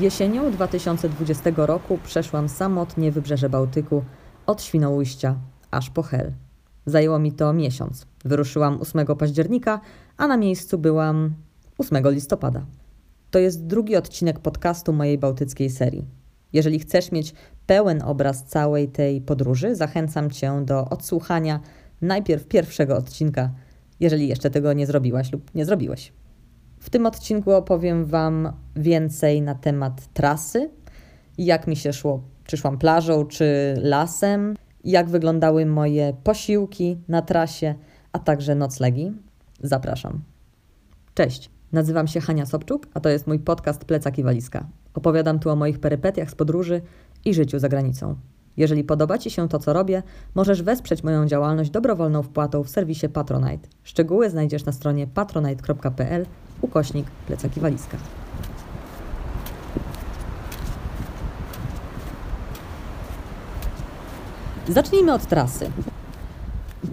Jesienią 2020 roku przeszłam samotnie wybrzeże Bałtyku od Świnoujścia aż po Hel. Zajęło mi to miesiąc. Wyruszyłam 8 października, a na miejscu byłam 8 listopada. To jest drugi odcinek podcastu mojej bałtyckiej serii. Jeżeli chcesz mieć pełen obraz całej tej podróży, zachęcam Cię do odsłuchania najpierw pierwszego odcinka, jeżeli jeszcze tego nie zrobiłaś lub nie zrobiłeś. W tym odcinku opowiem Wam więcej na temat trasy, jak mi się szło, czy szłam plażą, czy lasem, jak wyglądały moje posiłki na trasie, a także noclegi. Zapraszam. Cześć, nazywam się Hania Sobczuk, a to jest mój podcast Plecak i Walizka. Opowiadam tu o moich perypetiach z podróży i życiu za granicą. Jeżeli podoba Ci się to, co robię, możesz wesprzeć moją działalność dobrowolną wpłatą w serwisie Patronite. Szczegóły znajdziesz na stronie patronite.pl ukośnik plecak i walizka. Zacznijmy od trasy.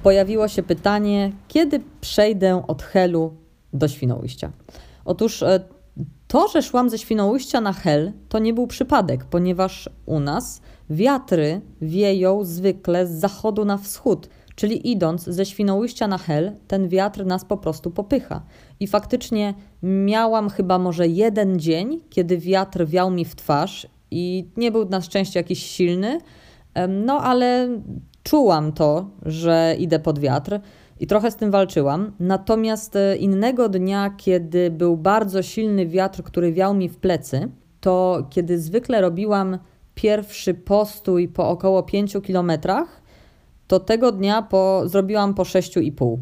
Pojawiło się pytanie, kiedy przejdę od Helu do Świnoujścia. Otóż e, to, że szłam ze Świnoujścia na Hel, to nie był przypadek, ponieważ u nas wiatry wieją zwykle z zachodu na wschód, czyli idąc ze Świnoujścia na Hel, ten wiatr nas po prostu popycha. I faktycznie miałam chyba może jeden dzień, kiedy wiatr wiał mi w twarz i nie był na szczęście jakiś silny, no ale czułam to, że idę pod wiatr i trochę z tym walczyłam. Natomiast e, innego dnia, kiedy był bardzo silny wiatr, który wiał mi w plecy, to kiedy zwykle robiłam pierwszy postój po około 5 kilometrach, to tego dnia po, zrobiłam po 6,5.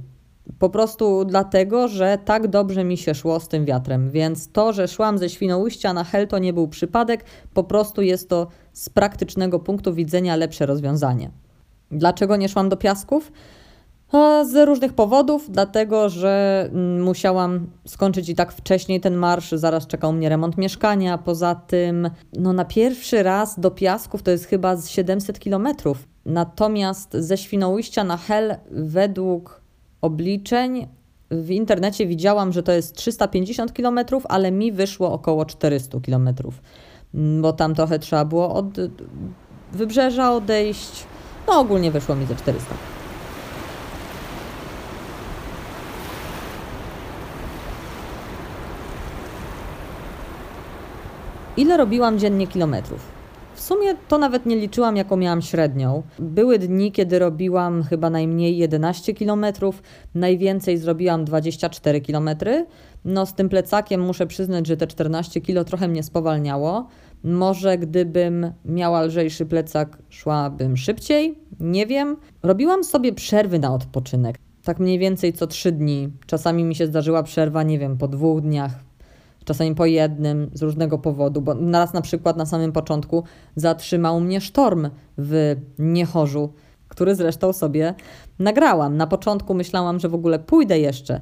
Po prostu dlatego, że tak dobrze mi się szło z tym wiatrem. Więc to, że szłam ze Świnoujścia na Hel, to nie był przypadek, po prostu jest to z praktycznego punktu widzenia lepsze rozwiązanie. Dlaczego nie szłam do piasków? Z różnych powodów, dlatego że mm, musiałam skończyć i tak wcześniej ten marsz, zaraz czekał mnie remont mieszkania. Poza tym, no na pierwszy raz do piasków to jest chyba z 700 kilometrów. Natomiast ze Świnoujścia na Hel według obliczeń w internecie widziałam, że to jest 350 km, ale mi wyszło około 400 km, bo tam trochę trzeba było od wybrzeża odejść. No ogólnie wyszło mi ze 400. Ile robiłam dziennie kilometrów? W sumie to nawet nie liczyłam, jaką miałam średnią. Były dni, kiedy robiłam chyba najmniej 11 km, najwięcej zrobiłam 24 km. No z tym plecakiem muszę przyznać, że te 14 kg trochę mnie spowalniało. Może gdybym miała lżejszy plecak, szłabym szybciej, nie wiem. Robiłam sobie przerwy na odpoczynek. Tak mniej więcej co 3 dni. Czasami mi się zdarzyła przerwa, nie wiem, po dwóch dniach, czasami po jednym, z różnego powodu, bo raz na przykład na samym początku zatrzymał mnie sztorm w Niechorzu, który zresztą sobie nagrałam. Na początku myślałam, że w ogóle pójdę jeszcze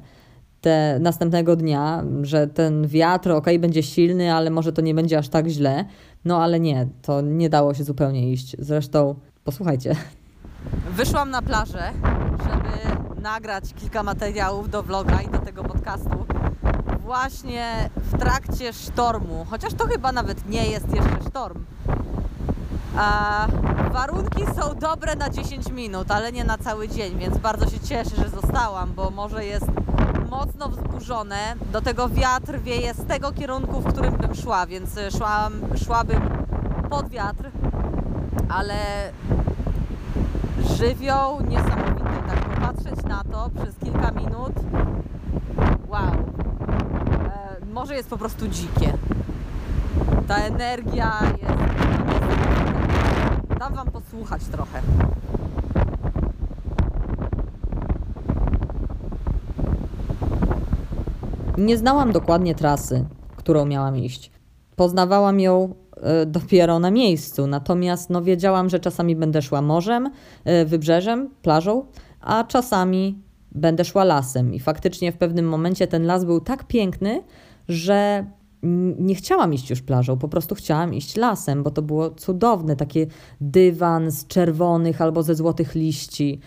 te następnego dnia, że ten wiatr ok, będzie silny, ale może to nie będzie aż tak źle. No ale nie, to nie dało się zupełnie iść. Zresztą posłuchajcie. Wyszłam na plażę, żeby nagrać kilka materiałów do vloga i do tego podcastu właśnie w trakcie sztormu, chociaż to chyba nawet nie jest jeszcze sztorm. A warunki są dobre na 10 minut, ale nie na cały dzień, więc bardzo się cieszę, że zostałam, bo morze jest mocno wzburzone. Do tego wiatr wieje z tego kierunku, w którym bym szła, więc szłam, szłabym pod wiatr, ale żywioł niesamowity. Tak popatrzeć na to przez kilka minut. Morze jest po prostu dzikie. Ta energia jest. Dam Wam posłuchać trochę. Nie znałam dokładnie trasy, którą miałam iść. Poznawałam ją e, dopiero na miejscu, natomiast no, wiedziałam, że czasami będę szła morzem, e, wybrzeżem, plażą, a czasami będę szła lasem. I faktycznie w pewnym momencie ten las był tak piękny, że nie chciałam iść już plażą, po prostu chciałam iść lasem, bo to było cudowne, takie dywan z czerwonych albo ze złotych liści.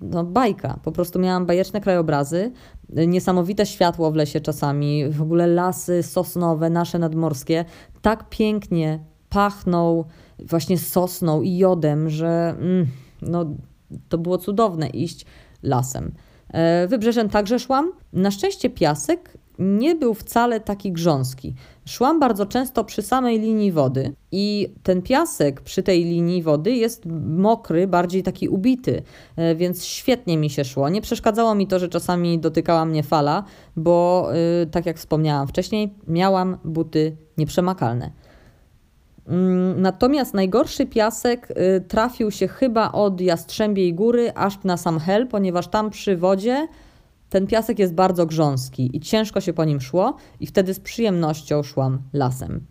No bajka, po prostu miałam bajeczne krajobrazy, niesamowite światło w lesie czasami, w ogóle lasy sosnowe, nasze nadmorskie, tak pięknie pachną właśnie sosną i jodem, że mm, no, to było cudowne iść lasem. E, wybrzeżem także szłam. Na szczęście piasek nie był wcale taki grząski. Szłam bardzo często przy samej linii wody i ten piasek przy tej linii wody jest mokry, bardziej taki ubity, e, więc świetnie mi się szło. Nie przeszkadzało mi to, że czasami dotykała mnie fala, bo e, tak jak wspomniałam wcześniej, miałam buty nieprzemakalne. Mm, natomiast najgorszy piasek y, trafił się chyba od Jastrzębiej Góry aż na sam Hel, ponieważ tam przy wodzie ten piasek jest bardzo grząski i ciężko się po nim szło, i wtedy z przyjemnością szłam lasem.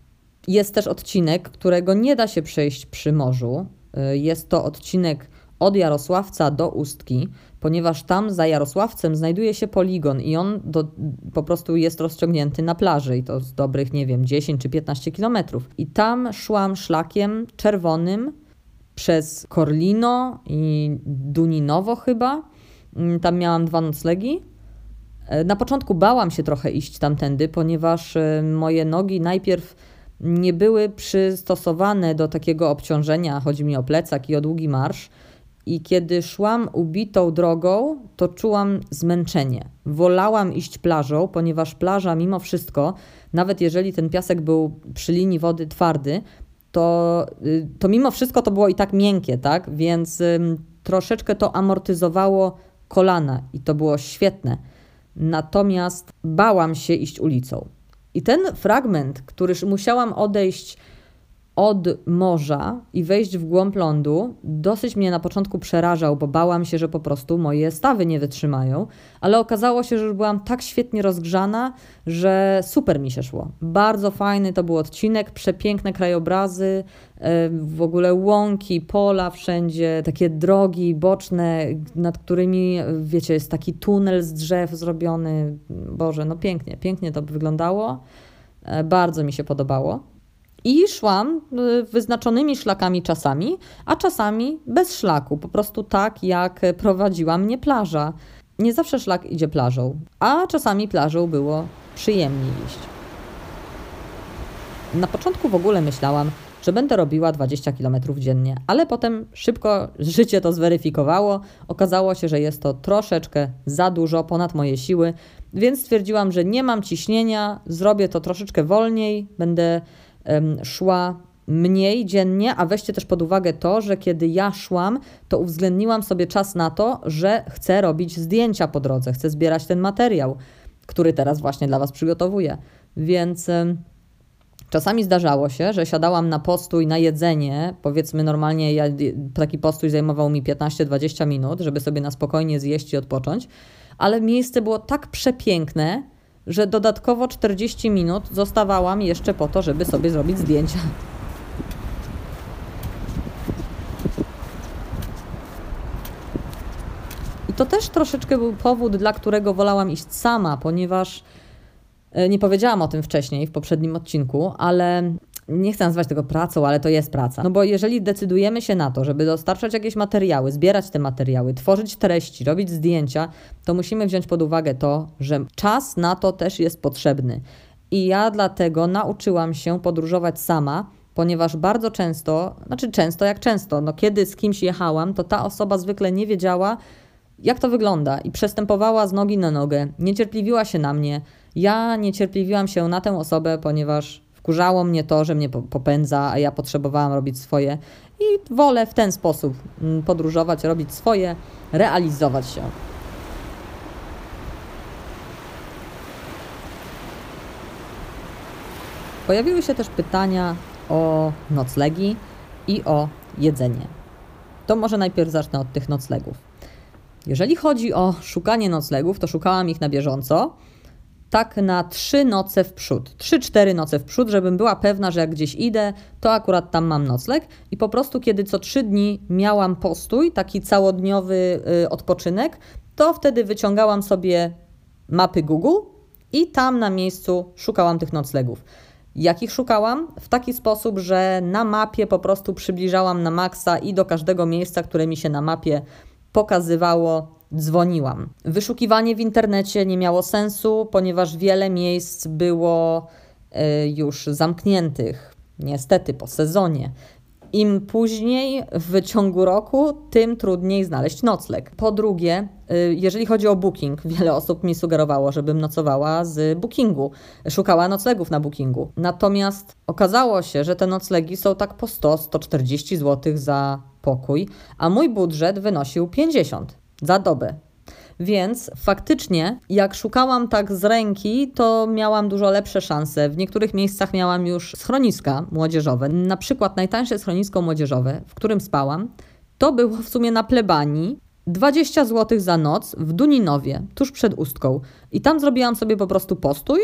Jest też odcinek, którego nie da się przejść przy morzu. Y, jest to odcinek od Jarosławca do Ustki, ponieważ tam za Jarosławcem znajduje się poligon i on do, po prostu jest rozciągnięty na plaży i to z dobrych, nie wiem, 10 czy 15 kilometrów. I tam szłam szlakiem czerwonym przez Korlino i Duninowo chyba. Mm, tam miałam dwa noclegi. E, na początku bałam się trochę iść tamtędy, ponieważ e, moje nogi najpierw nie były przystosowane do takiego obciążenia, chodzi mi o plecak i o długi marsz. I kiedy szłam ubitą drogą, to czułam zmęczenie. Wolałam iść plażą, ponieważ plaża mimo wszystko, nawet jeżeli ten piasek był przy linii wody twardy, to, y, to mimo wszystko to było i tak miękkie, tak? Więc troszeczkę to amortyzowało kolana i to było świetne. Natomiast bałam się iść ulicą. I ten fragment, który musiałam odejść od morza i wejść w głąb lądu dosyć mnie na początku przerażał, bo bałam się, że po prostu moje stawy nie wytrzymają, ale okazało się, że już byłam tak świetnie rozgrzana, że super mi się szło. Bardzo fajny to był odcinek, przepiękne krajobrazy, e, w ogóle łąki, pola wszędzie, takie drogi boczne, nad którymi, wiecie, jest taki tunel z drzew zrobiony. Boże, no pięknie, pięknie to wyglądało. E, bardzo mi się podobało. I szłam y, wyznaczonymi szlakami czasami, a czasami bez szlaku, po prostu tak jak prowadziła mnie plaża. Nie zawsze szlak idzie plażą, a czasami plażą było przyjemniej iść. Na początku w ogóle myślałam, że będę robiła 20 km dziennie, ale potem szybko życie to zweryfikowało. Okazało się, że jest to troszeczkę za dużo, ponad moje siły, więc stwierdziłam, że nie mam ciśnienia, zrobię to troszeczkę wolniej, będę szła mniej dziennie, a weźcie też pod uwagę to, że kiedy ja szłam, to uwzględniłam sobie czas na to, że chcę robić zdjęcia po drodze, chcę zbierać ten materiał, który teraz właśnie dla Was przygotowuję. Więc czasami zdarzało się, że siadałam na postój na jedzenie, powiedzmy normalnie ja, taki postój zajmował mi 15-20 minut, żeby sobie na spokojnie zjeść i odpocząć, ale miejsce było tak przepiękne, że dodatkowo 40 minut zostawałam jeszcze po to, żeby sobie zrobić zdjęcia. I to też troszeczkę był powód, dla którego wolałam iść sama, ponieważ e, nie powiedziałam o tym wcześniej w poprzednim odcinku, ale nie chcę nazywać tego pracą, ale to jest praca. No bo jeżeli decydujemy się na to, żeby dostarczać jakieś materiały, zbierać te materiały, tworzyć treści, robić zdjęcia, to musimy wziąć pod uwagę to, że czas na to też jest potrzebny. I ja dlatego nauczyłam się podróżować sama, ponieważ bardzo często, znaczy często jak często, no kiedy z kimś jechałam, to ta osoba zwykle nie wiedziała, jak to wygląda i przestępowała z nogi na nogę, niecierpliwiła się na mnie. Ja niecierpliwiłam się na tę osobę, ponieważ Wkurzało mnie to, że mnie popędza, a ja potrzebowałam robić swoje i wolę w ten sposób mm, podróżować, robić swoje, realizować się. Pojawiły się też pytania o noclegi i o jedzenie. To może najpierw zacznę od tych noclegów. Jeżeli chodzi o szukanie noclegów, to szukałam ich na bieżąco tak na trzy noce w przód. Trzy, cztery noce w przód, żebym była pewna, że jak gdzieś idę, to akurat tam mam nocleg. I po prostu, kiedy co trzy dni miałam postój, taki całodniowy y, odpoczynek, to wtedy wyciągałam sobie mapy Google I tam na miejscu szukałam tych noclegów. Jakich szukałam? W taki sposób, że na mapie po prostu przybliżałam na maksa i do każdego miejsca, które mi się na mapie pokazywało, dzwoniłam. Wyszukiwanie w internecie nie miało sensu, ponieważ wiele miejsc było y, już zamkniętych, niestety po sezonie. Im później w ciągu roku, tym trudniej znaleźć nocleg. Po drugie, y, jeżeli chodzi o booking, wiele osób mi sugerowało, żebym nocowała z bookingu, szukała noclegów na bookingu. Natomiast okazało się, że te noclegi są tak po 100-140 zł za pokój, a mój budżet wynosił 50 za dobę. Więc faktycznie, jak szukałam tak z ręki, to miałam dużo lepsze szanse. W niektórych miejscach miałam już schroniska młodzieżowe. Na przykład najtańsze schronisko młodzieżowe, w którym spałam, to było w sumie na plebanii. 20 zł za noc w Duninowie, tuż przed Ustką. I tam zrobiłam sobie po prostu postój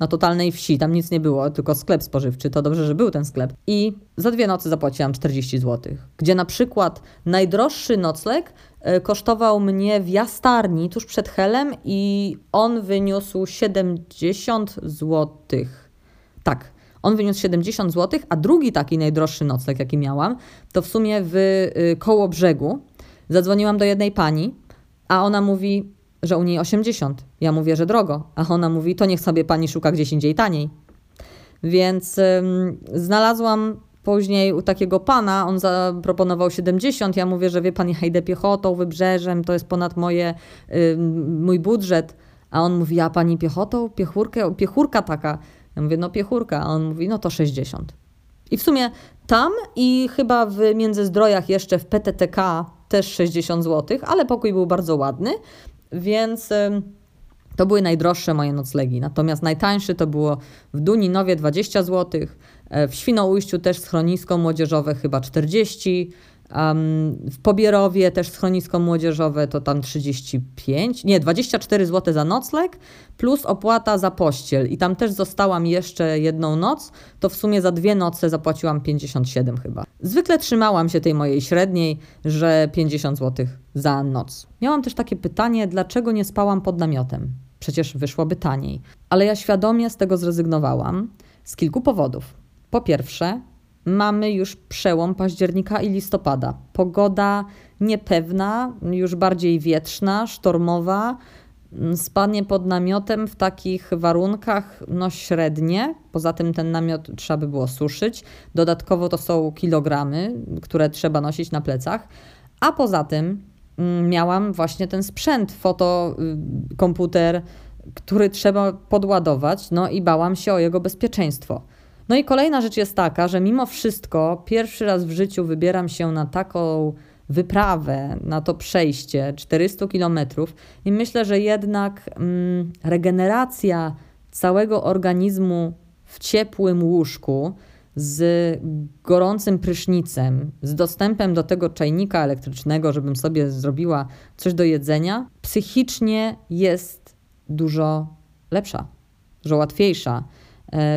na totalnej wsi, tam nic nie było, tylko sklep spożywczy, to dobrze, że był ten sklep. I za dwie nocy zapłaciłam 40 zł, gdzie na przykład najdroższy nocleg kosztował mnie w jastarni tuż przed Helem i on wyniósł 70 zł. Tak, on wyniósł 70 zł, a drugi taki najdroższy nocleg, jaki miałam, to w sumie w y, koło brzegu. Zadzwoniłam do jednej pani, a ona mówi: że u niej 80. Ja mówię, że drogo, a ona mówi, to niech sobie pani szuka gdzieś indziej taniej. Więc ym, znalazłam później u takiego pana, on zaproponował 70. Ja mówię, że wie pan, ja idę piechotą, wybrzeżem, to jest ponad moje, mój budżet. A on mówi, a pani piechotą? Piechurkę, piechurka taka. Ja mówię, no piechurka. A on mówi, no to 60. I w sumie tam i chyba w Międzyzdrojach jeszcze w PTTK też 60 zł, ale pokój był bardzo ładny. Więc to były najdroższe moje noclegi. Natomiast najtańszy to było w Duninowie 20 zł, e, w Świnoujściu też schronisko młodzieżowe chyba 40 Um, w Pobierowie też schronisko młodzieżowe to tam 35, nie, 24 zł za nocleg plus opłata za pościel. I tam też zostałam jeszcze jedną noc, to w sumie za dwie noce zapłaciłam 57 chyba. Zwykle trzymałam się tej mojej średniej, że 50 zł za noc. Miałam też takie pytanie, dlaczego nie spałam pod namiotem? Przecież wyszłoby taniej. Ale ja świadomie z tego zrezygnowałam z kilku powodów. Po pierwsze, mamy już przełom października i listopada. Pogoda niepewna, już bardziej wietrzna, sztormowa. Spanie pod namiotem w takich warunkach no średnie. Poza tym ten namiot trzeba by było suszyć. Dodatkowo to są kilogramy, które trzeba nosić na plecach. A poza tym mm, miałam właśnie ten sprzęt, fotokomputer, który trzeba podładować, no i bałam się o jego bezpieczeństwo. No i kolejna rzecz jest taka, że mimo wszystko pierwszy raz w życiu wybieram się na taką wyprawę, na to przejście 400 kilometrów i myślę, że jednak mm, regeneracja całego organizmu w ciepłym łóżku z gorącym prysznicem, z dostępem do tego czajnika elektrycznego, żebym sobie zrobiła coś do jedzenia, psychicznie jest dużo lepsza, dużo łatwiejsza.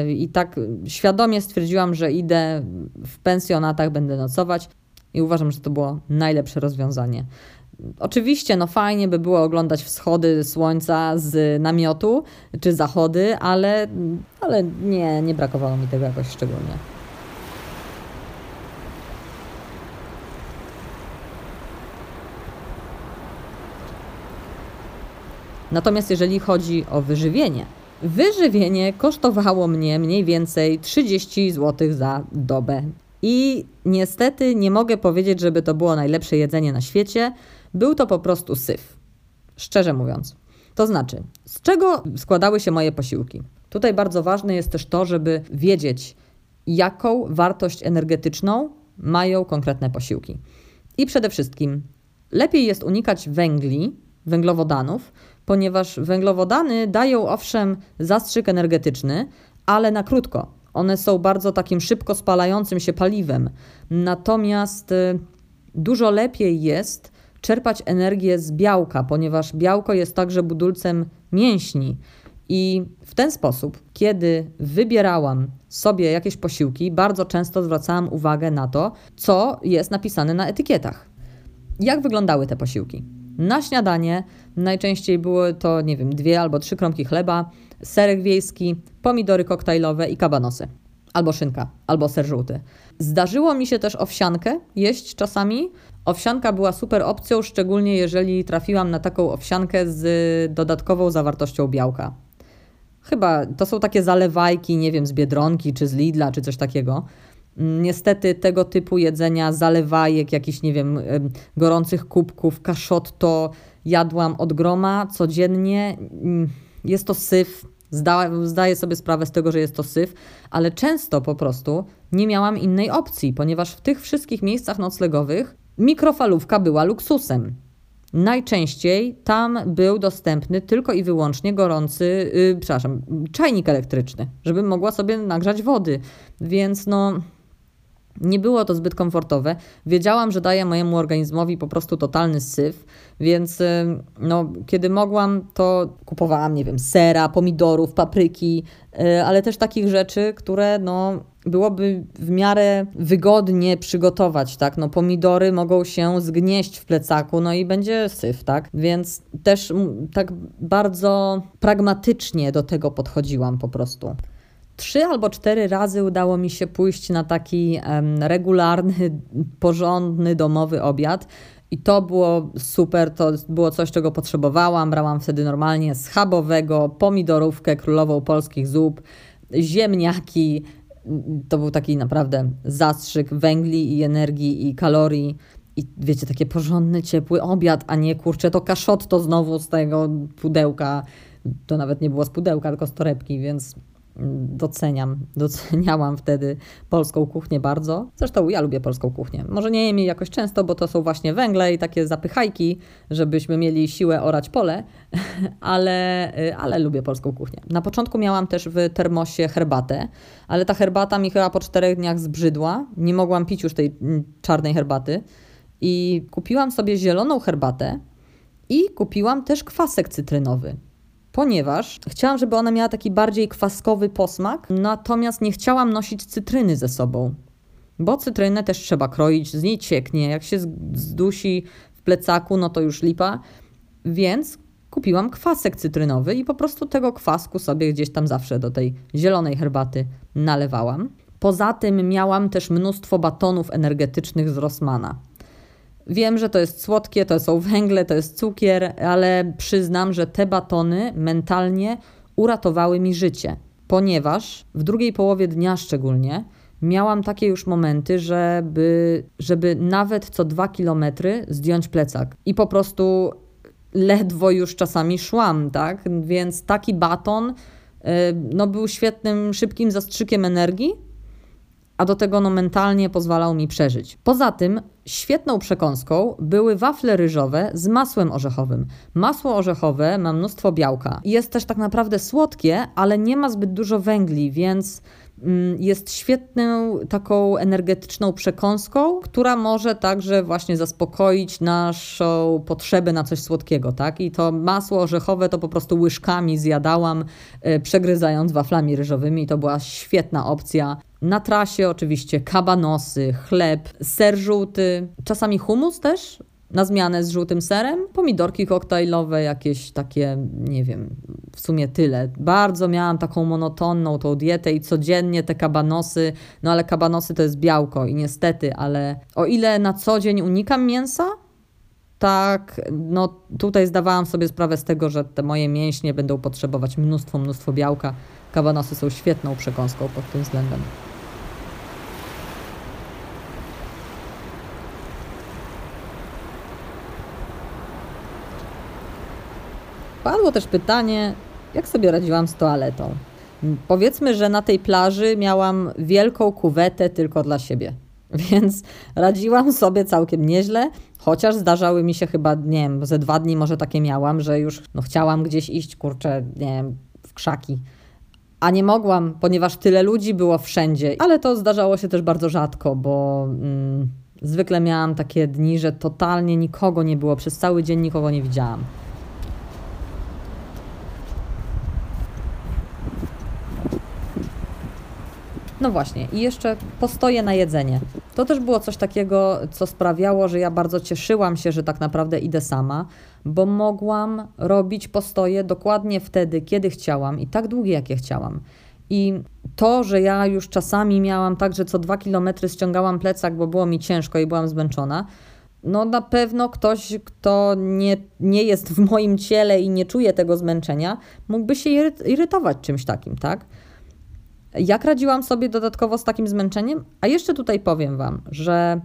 I tak świadomie stwierdziłam, że idę w pensjonatach, będę nocować i uważam, że to było najlepsze rozwiązanie. Oczywiście, no fajnie by było oglądać wschody słońca z namiotu czy zachody, ale, ale nie, nie brakowało mi tego jakoś szczególnie. Natomiast jeżeli chodzi o wyżywienie, Wyżywienie kosztowało mnie mniej więcej 30 zł za dobę. I niestety nie mogę powiedzieć, żeby to było najlepsze jedzenie na świecie. Był to po prostu syf. Szczerze mówiąc. To znaczy, z czego składały się moje posiłki? Tutaj bardzo ważne jest też to, żeby wiedzieć, jaką wartość energetyczną mają konkretne posiłki. I przede wszystkim lepiej jest unikać węgli, węglowodanów, ponieważ węglowodany dają owszem zastrzyk energetyczny, ale na krótko. One są bardzo takim szybko spalającym się paliwem. Natomiast y, dużo lepiej jest czerpać energię z białka, ponieważ białko jest także budulcem mięśni. I w ten sposób, kiedy wybierałam sobie jakieś posiłki, bardzo często zwracałam uwagę na to, co jest napisane na etykietach. Jak wyglądały te posiłki? Na śniadanie najczęściej były to, nie wiem, dwie albo trzy kromki chleba, serek wiejski, pomidory koktajlowe i kabanosy. Albo szynka, albo ser żółty. Zdarzyło mi się też owsiankę jeść czasami. Owsianka była super opcją, szczególnie jeżeli trafiłam na taką owsiankę z dodatkową zawartością białka. Chyba to są takie zalewajki, nie wiem, z Biedronki czy z Lidla czy coś takiego. Niestety tego typu jedzenia, zalewajek, jakichś, nie wiem, gorących kubków, kaszotto jadłam od groma codziennie. Mm, jest to syf, zdaję sobie sprawę z tego, że jest to syf, ale często po prostu nie miałam innej opcji, ponieważ w tych wszystkich miejscach noclegowych mikrofalówka była luksusem. Najczęściej tam był dostępny tylko i wyłącznie gorący, yy, przepraszam, czajnik elektryczny, żebym mogła sobie nagrzać wody. Więc no, nie było to zbyt komfortowe. Wiedziałam, że daję mojemu organizmowi po prostu totalny syf, więc no, kiedy mogłam, to kupowałam, nie wiem, sera, pomidorów, papryki, y, ale też takich rzeczy, które no, byłoby w miarę wygodnie przygotować, tak? No pomidory mogą się zgnieść w plecaku, no i będzie syf, tak? Więc też tak bardzo pragmatycznie do tego podchodziłam po prostu trzy albo cztery razy udało mi się pójść na taki regularny, porządny, domowy obiad. I to było super, to było coś, czego potrzebowałam. Brałam wtedy normalnie schabowego, pomidorówkę królową polskich zup, ziemniaki. To był taki naprawdę zastrzyk węgli i energii i kalorii. I wiecie, taki porządny, ciepły obiad, a nie kurczę, to kaszotto znowu z tego pudełka. To nawet nie było z pudełka, tylko z torebki, więc doceniam, doceniałam wtedy polską kuchnię bardzo. Zresztą ja lubię polską kuchnię. Może nie jem jej jakoś często, bo to są właśnie węgle i takie zapychajki, żebyśmy mieli siłę orać pole, ale, ale lubię polską kuchnię. Na początku miałam też w termosie herbatę, ale ta herbata mi chyba po czterech dniach zbrzydła. Nie mogłam pić już tej mm, czarnej herbaty i kupiłam sobie zieloną herbatę i kupiłam też kwasek cytrynowy ponieważ chciałam, żeby ona miała taki bardziej kwaskowy posmak, natomiast nie chciałam nosić cytryny ze sobą. Bo cytrynę też trzeba kroić, z niej cieknie. Jak się zdusi w plecaku, no to już lipa. Więc kupiłam kwasek cytrynowy i po prostu tego kwasku sobie gdzieś tam zawsze do tej zielonej herbaty nalewałam. Poza tym miałam też mnóstwo batonów energetycznych z Rossmana. Wiem, że to jest słodkie, to są węgle, to jest cukier, ale przyznam, że te batony mentalnie uratowały mi życie, ponieważ w drugiej połowie dnia szczególnie miałam takie już momenty, żeby, żeby nawet co dwa kilometry zdjąć plecak i po prostu ledwo już czasami szłam, tak? Więc taki baton y, no, był świetnym, szybkim zastrzykiem energii, a do tego no, mentalnie pozwalał mi przeżyć. Poza tym świetną przekąską były wafle ryżowe z masłem orzechowym. Masło orzechowe ma mnóstwo białka. Jest też tak naprawdę słodkie, ale nie ma zbyt dużo węgli, więc mm, jest świetną taką energetyczną przekąską, która może także właśnie zaspokoić naszą potrzebę na coś słodkiego, tak? I to masło orzechowe to po prostu łyżkami zjadałam, yy, przegryzając waflami ryżowymi. To była świetna opcja. Na trasie oczywiście kabanosy, chleb, ser żółty, czasami humus też, na zmianę z żółtym serem, pomidorki koktajlowe, jakieś takie, nie wiem, w sumie tyle. Bardzo miałam taką monotonną tą dietę i codziennie te kabanosy, no ale kabanosy to jest białko i niestety, ale o ile na co dzień unikam mięsa, tak, no tutaj zdawałam sobie sprawę z tego, że te moje mięśnie będą potrzebować mnóstwo, mnóstwo białka. Kabanosy są świetną przekąską pod tym względem. Padło też pytanie, jak sobie radziłam z toaletą. Powiedzmy, że na tej plaży miałam wielką kuwetę tylko dla siebie. Więc radziłam sobie całkiem nieźle, chociaż zdarzały mi się chyba, nie wiem, ze dwa dni może takie miałam, że już no, chciałam gdzieś iść, kurczę, nie wiem, w krzaki. A nie mogłam, ponieważ tyle ludzi było wszędzie. Ale to zdarzało się też bardzo rzadko, bo mm, zwykle miałam takie dni, że totalnie nikogo nie było, przez cały dzień nikogo nie widziałam. No właśnie, i jeszcze postoje na jedzenie. To też było coś takiego, co sprawiało, że ja bardzo cieszyłam się, że tak naprawdę idę sama, bo mogłam robić postoje dokładnie wtedy, kiedy chciałam i tak długie, jakie chciałam. I to, że ja już czasami miałam tak, że co dwa kilometry ściągałam plecak, bo było mi ciężko i byłam zmęczona, no na pewno ktoś, kto nie, nie jest w moim ciele i nie czuje tego zmęczenia, mógłby się irytować czymś takim, tak? Jak radziłam sobie dodatkowo z takim zmęczeniem? A jeszcze tutaj powiem Wam, że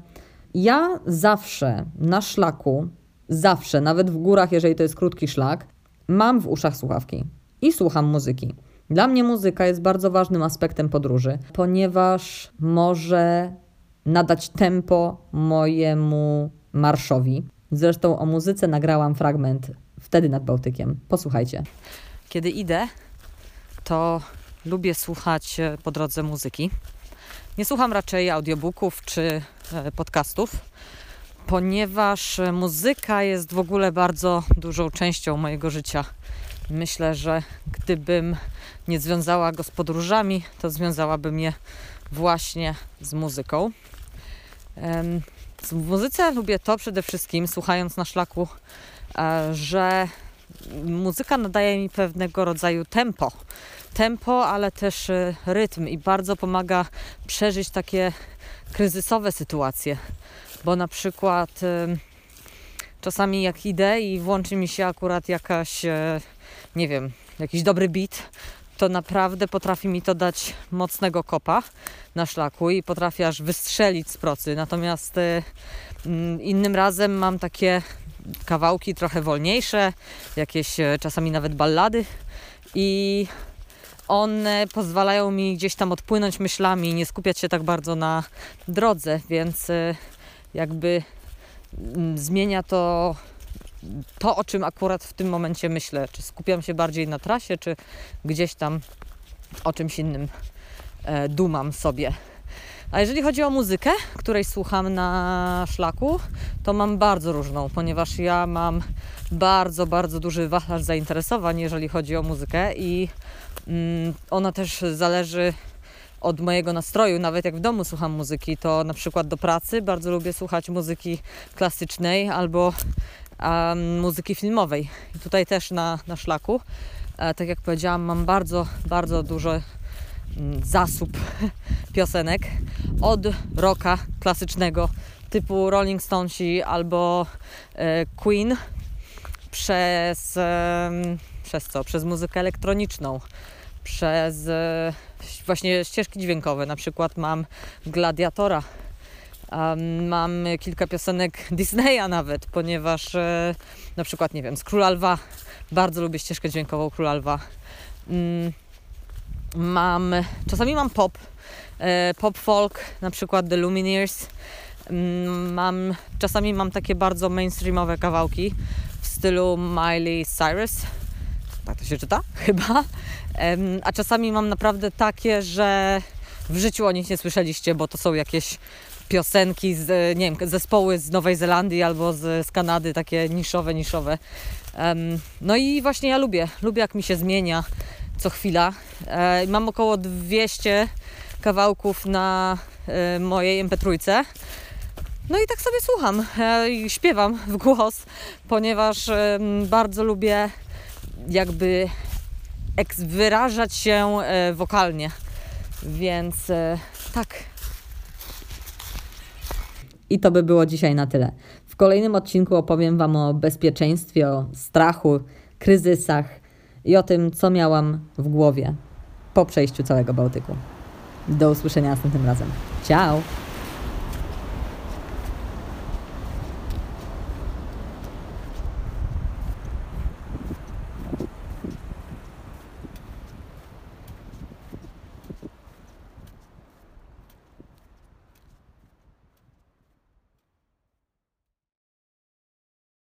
ja zawsze na szlaku, zawsze, nawet w górach, jeżeli to jest krótki szlak, mam w uszach słuchawki i słucham muzyki. Dla mnie muzyka jest bardzo ważnym aspektem podróży, ponieważ może nadać tempo mojemu marszowi. Zresztą o muzyce nagrałam fragment wtedy nad Bałtykiem. Posłuchajcie. Kiedy idę, to lubię słuchać e, po drodze muzyki. Nie słucham raczej audiobooków czy e, podcastów, ponieważ muzyka jest w ogóle bardzo dużą częścią mojego życia. Myślę, że gdybym nie związała go z podróżami, to związałabym je właśnie z muzyką. W muzyce lubię to przede wszystkim, słuchając na szlaku, e, że muzyka nadaje mi pewnego rodzaju tempo. Tempo, ale też e, rytm i bardzo pomaga przeżyć takie kryzysowe sytuacje. Bo na przykład czasami jak idę i włączy mi się akurat jakaś, e, nie wiem, jakiś dobry beat, to naprawdę potrafi mi to dać mocnego kopa na szlaku i potrafi aż wystrzelić z procy. Natomiast y, mm, innym razem mam takie kawałki trochę wolniejsze, jakieś y, czasami nawet ballady i one pozwalają mi gdzieś tam odpłynąć myślami nie skupiać się tak bardzo na drodze, więc y, jakby mm, zmienia to to, o czym akurat w tym momencie myślę. Czy skupiam się bardziej na trasie, czy gdzieś tam o czymś innym e, dumam sobie. A jeżeli chodzi o muzykę, której słucham na szlaku, to mam bardzo różną, ponieważ ja mam bardzo, bardzo duży wachlarz zainteresowań, jeżeli chodzi o muzykę i mm, ona też zależy od mojego nastroju. Nawet jak w domu słucham muzyki, to na przykład do pracy bardzo lubię słuchać muzyki klasycznej albo um, muzyki filmowej. I tutaj też na, na szlaku, e, tak jak powiedziałam, mam bardzo, bardzo dużo mm, zasób piosenek od rocka klasycznego typu Rolling Stonesi albo e, Queen przez, przez co? Przez muzykę elektroniczną, przez e, właśnie ścieżki dźwiękowe. Na przykład mam Gladiatora mam kilka piosenek Disneya nawet, ponieważ e, na przykład, nie wiem, z Króla Lwa, bardzo lubię ścieżkę dźwiękową Króla Lwa. Mam, czasami mam pop, e, pop folk, na przykład The Lumineers. Mm, mam, czasami mam takie bardzo mainstreamowe kawałki w stylu Miley Cyrus. Tak to się czyta? Chyba. a czasami mam naprawdę takie, że w życiu o nich nie słyszeliście, bo to są jakieś piosenki z, nie wiem, zespoły z Nowej Zelandii albo z, z Kanady, takie niszowe, niszowe. No i właśnie ja lubię, lubię jak mi się zmienia co chwila. E, mam około 200 kawałków na e, mojej MP3. No i tak sobie słucham e, i śpiewam w głos, ponieważ bardzo lubię jakby wyrażać się wokalnie. Więc tak, i to by było dzisiaj na tyle. W kolejnym odcinku opowiem Wam o bezpieczeństwie, o strachu, kryzysach i o tym, co miałam w głowie po przejściu całego Bałtyku. Do usłyszenia następnym razem. Ciao!